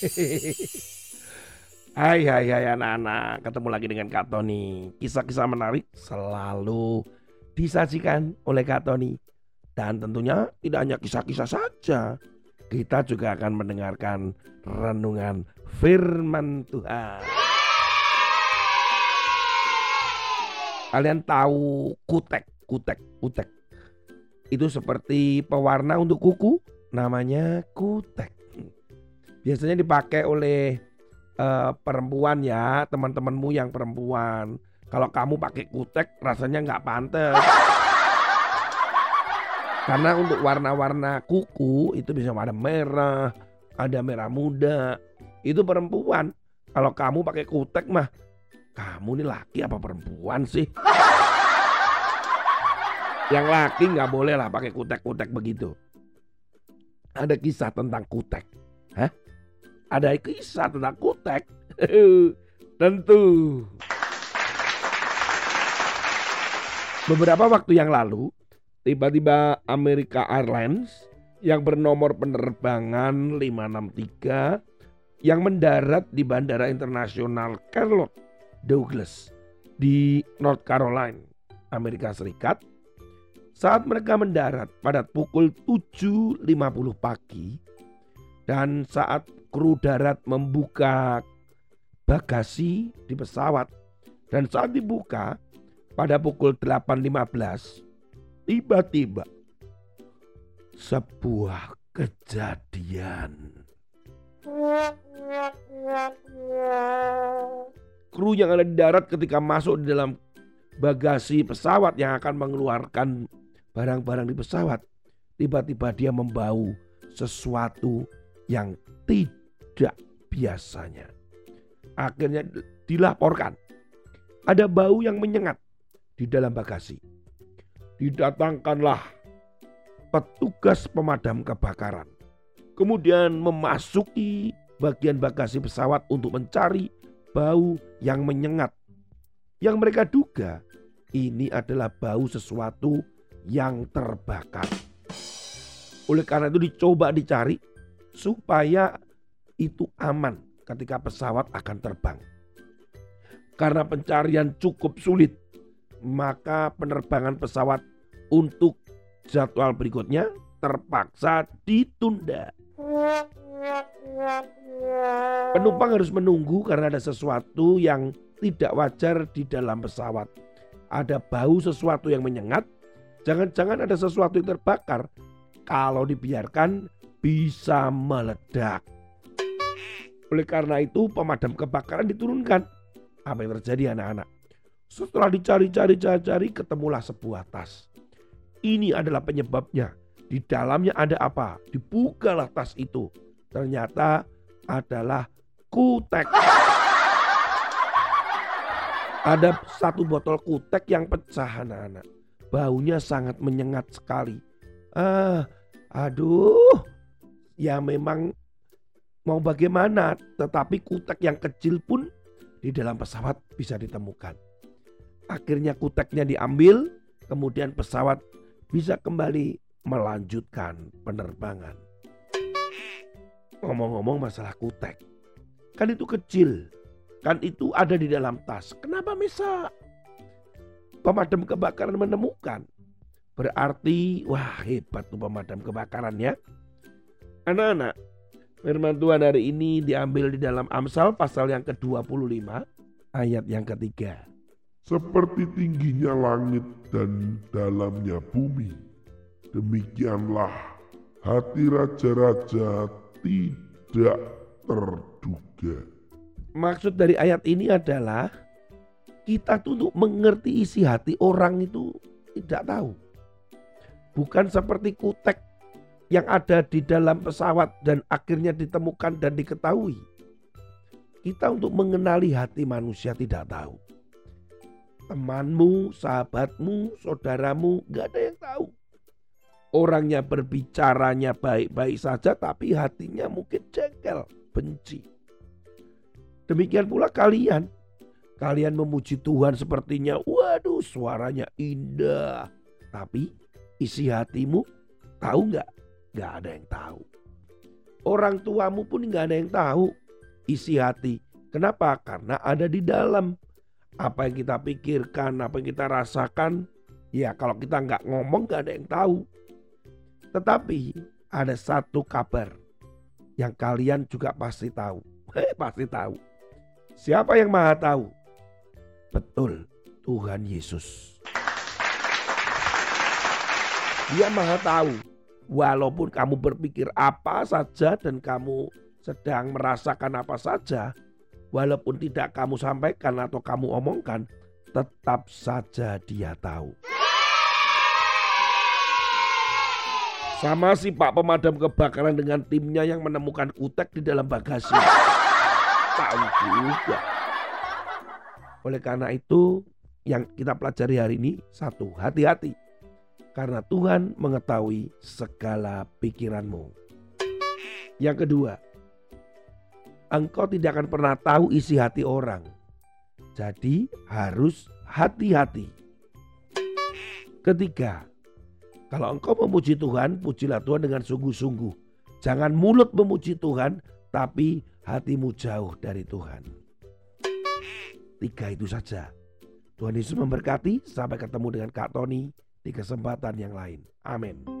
Hai hai hai anak-anak, ketemu lagi dengan Kak Tony. Kisah-kisah menarik selalu disajikan oleh Kak Tony. Dan tentunya tidak hanya kisah-kisah saja. Kita juga akan mendengarkan renungan firman Tuhan. Kalian tahu kutek, kutek, kutek. Itu seperti pewarna untuk kuku, namanya kutek. Biasanya dipakai oleh uh, perempuan ya, teman-temanmu yang perempuan. Kalau kamu pakai kutek rasanya nggak pantas. Karena untuk warna-warna kuku itu bisa warna merah, ada merah muda. Itu perempuan. Kalau kamu pakai kutek mah, kamu nih laki apa perempuan sih? Yang laki nggak boleh lah pakai kutek-kutek begitu. Ada kisah tentang kutek. Hah? Ada kisah tentang kutek? Tentu. Beberapa waktu yang lalu, tiba-tiba Amerika Airlines yang bernomor penerbangan 563 yang mendarat di Bandara Internasional Charlotte Douglas di North Carolina, Amerika Serikat saat mereka mendarat pada pukul 7.50 pagi dan saat kru darat membuka bagasi di pesawat dan saat dibuka pada pukul 8.15 tiba-tiba sebuah kejadian. Kru yang ada di darat ketika masuk di dalam bagasi pesawat yang akan mengeluarkan barang-barang di pesawat, tiba-tiba dia membau sesuatu yang tidak biasanya. Akhirnya dilaporkan ada bau yang menyengat di dalam bagasi. Didatangkanlah petugas pemadam kebakaran. Kemudian memasuki bagian bagasi pesawat untuk mencari bau yang menyengat. Yang mereka duga ini adalah bau sesuatu yang terbakar. Oleh karena itu dicoba dicari supaya itu aman ketika pesawat akan terbang. Karena pencarian cukup sulit, maka penerbangan pesawat untuk jadwal berikutnya terpaksa ditunda. Penumpang harus menunggu karena ada sesuatu yang tidak wajar di dalam pesawat. Ada bau sesuatu yang menyengat Jangan-jangan ada sesuatu yang terbakar. Kalau dibiarkan bisa meledak. Oleh karena itu pemadam kebakaran diturunkan. Apa yang terjadi anak-anak? Setelah dicari-cari-cari ketemulah sebuah tas. Ini adalah penyebabnya. Di dalamnya ada apa? Dibukalah tas itu. Ternyata adalah kutek. Ada satu botol kutek yang pecah anak-anak baunya sangat menyengat sekali. Ah, aduh, ya memang mau bagaimana, tetapi kutek yang kecil pun di dalam pesawat bisa ditemukan. Akhirnya kuteknya diambil, kemudian pesawat bisa kembali melanjutkan penerbangan. Ngomong-ngomong masalah kutek, kan itu kecil, kan itu ada di dalam tas. Kenapa bisa pemadam kebakaran menemukan. Berarti wah hebat tuh pemadam kebakaran ya. Anak-anak, firman Tuhan hari ini diambil di dalam Amsal pasal yang ke-25 ayat yang ketiga. Seperti tingginya langit dan dalamnya bumi, demikianlah hati raja-raja tidak terduga. Maksud dari ayat ini adalah kita tuh untuk mengerti isi hati orang itu tidak tahu. Bukan seperti kutek yang ada di dalam pesawat dan akhirnya ditemukan dan diketahui. Kita untuk mengenali hati manusia tidak tahu. Temanmu, sahabatmu, saudaramu, gak ada yang tahu. Orangnya berbicaranya baik-baik saja tapi hatinya mungkin jengkel, benci. Demikian pula kalian Kalian memuji Tuhan sepertinya, waduh suaranya indah. Tapi isi hatimu tahu nggak? Nggak ada yang tahu. Orang tuamu pun nggak ada yang tahu isi hati. Kenapa? Karena ada di dalam. Apa yang kita pikirkan, apa yang kita rasakan, ya kalau kita nggak ngomong nggak ada yang tahu. Tetapi ada satu kabar yang kalian juga pasti tahu. Eh, pasti tahu. Siapa yang maha tahu? Betul, Tuhan Yesus. Dia maha tahu. Walaupun kamu berpikir apa saja dan kamu sedang merasakan apa saja, walaupun tidak kamu sampaikan atau kamu omongkan, tetap saja dia tahu. Sama si Pak pemadam kebakaran dengan timnya yang menemukan kutek di dalam bagasi. Tahu juga. Oleh karena itu yang kita pelajari hari ini satu hati-hati. Karena Tuhan mengetahui segala pikiranmu. Yang kedua, engkau tidak akan pernah tahu isi hati orang. Jadi harus hati-hati. Ketiga, kalau engkau memuji Tuhan, pujilah Tuhan dengan sungguh-sungguh. Jangan mulut memuji Tuhan, tapi hatimu jauh dari Tuhan. Tiga itu saja. Tuhan Yesus memberkati. Sampai ketemu dengan Kak Tony di kesempatan yang lain. Amin.